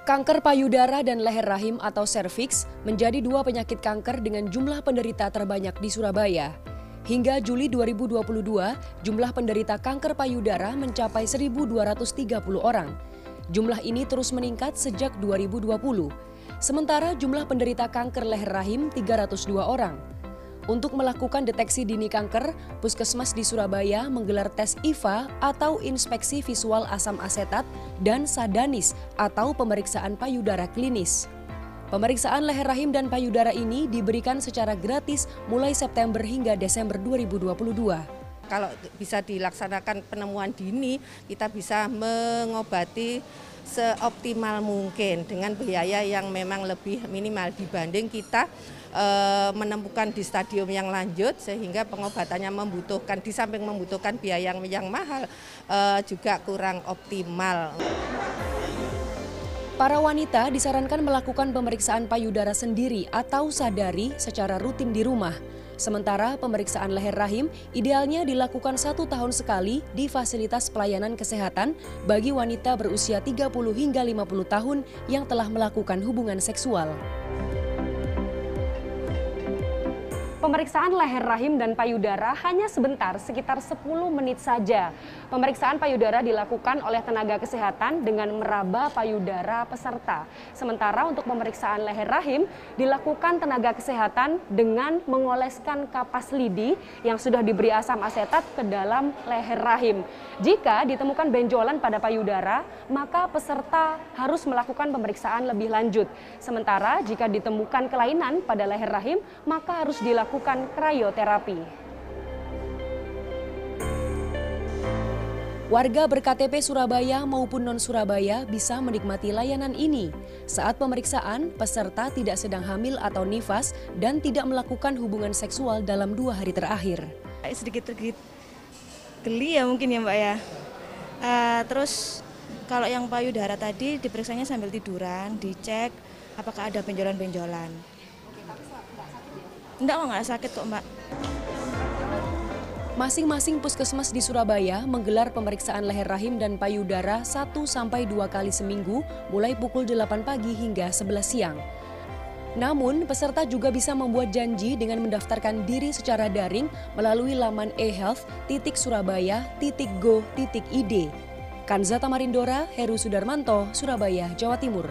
Kanker payudara dan leher rahim atau serviks menjadi dua penyakit kanker dengan jumlah penderita terbanyak di Surabaya. Hingga Juli 2022, jumlah penderita kanker payudara mencapai 1.230 orang. Jumlah ini terus meningkat sejak 2020. Sementara jumlah penderita kanker leher rahim 302 orang. Untuk melakukan deteksi dini kanker, Puskesmas di Surabaya menggelar tes IVA atau inspeksi visual asam asetat dan sadanis atau pemeriksaan payudara klinis. Pemeriksaan leher rahim dan payudara ini diberikan secara gratis mulai September hingga Desember 2022 kalau bisa dilaksanakan penemuan dini, kita bisa mengobati seoptimal mungkin dengan biaya yang memang lebih minimal dibanding kita e, menemukan di stadium yang lanjut sehingga pengobatannya membutuhkan di samping membutuhkan biaya yang, yang mahal e, juga kurang optimal. Para wanita disarankan melakukan pemeriksaan payudara sendiri atau sadari secara rutin di rumah. Sementara pemeriksaan leher rahim idealnya dilakukan satu tahun sekali di fasilitas pelayanan kesehatan bagi wanita berusia 30 hingga 50 tahun yang telah melakukan hubungan seksual. Pemeriksaan leher rahim dan payudara hanya sebentar, sekitar 10 menit saja. Pemeriksaan payudara dilakukan oleh tenaga kesehatan dengan meraba payudara peserta. Sementara untuk pemeriksaan leher rahim dilakukan tenaga kesehatan dengan mengoleskan kapas lidi yang sudah diberi asam asetat ke dalam leher rahim. Jika ditemukan benjolan pada payudara, maka peserta harus melakukan pemeriksaan lebih lanjut. Sementara jika ditemukan kelainan pada leher rahim, maka harus dilakukan melakukan krioterapi. Warga berKTP Surabaya maupun non-Surabaya bisa menikmati layanan ini. Saat pemeriksaan, peserta tidak sedang hamil atau nifas dan tidak melakukan hubungan seksual dalam dua hari terakhir. Sedikit sedikit geli ya mungkin ya Mbak ya. Uh, terus kalau yang payudara tadi diperiksanya sambil tiduran, dicek apakah ada benjolan-benjolan. Enggak, enggak sakit kok mbak. Masing-masing puskesmas di Surabaya menggelar pemeriksaan leher rahim dan payudara 1 sampai 2 kali seminggu mulai pukul 8 pagi hingga 11 siang. Namun, peserta juga bisa membuat janji dengan mendaftarkan diri secara daring melalui laman ehealth.surabaya.go.id. Kanza Tamarindora, Heru Sudarmanto, Surabaya, Jawa Timur.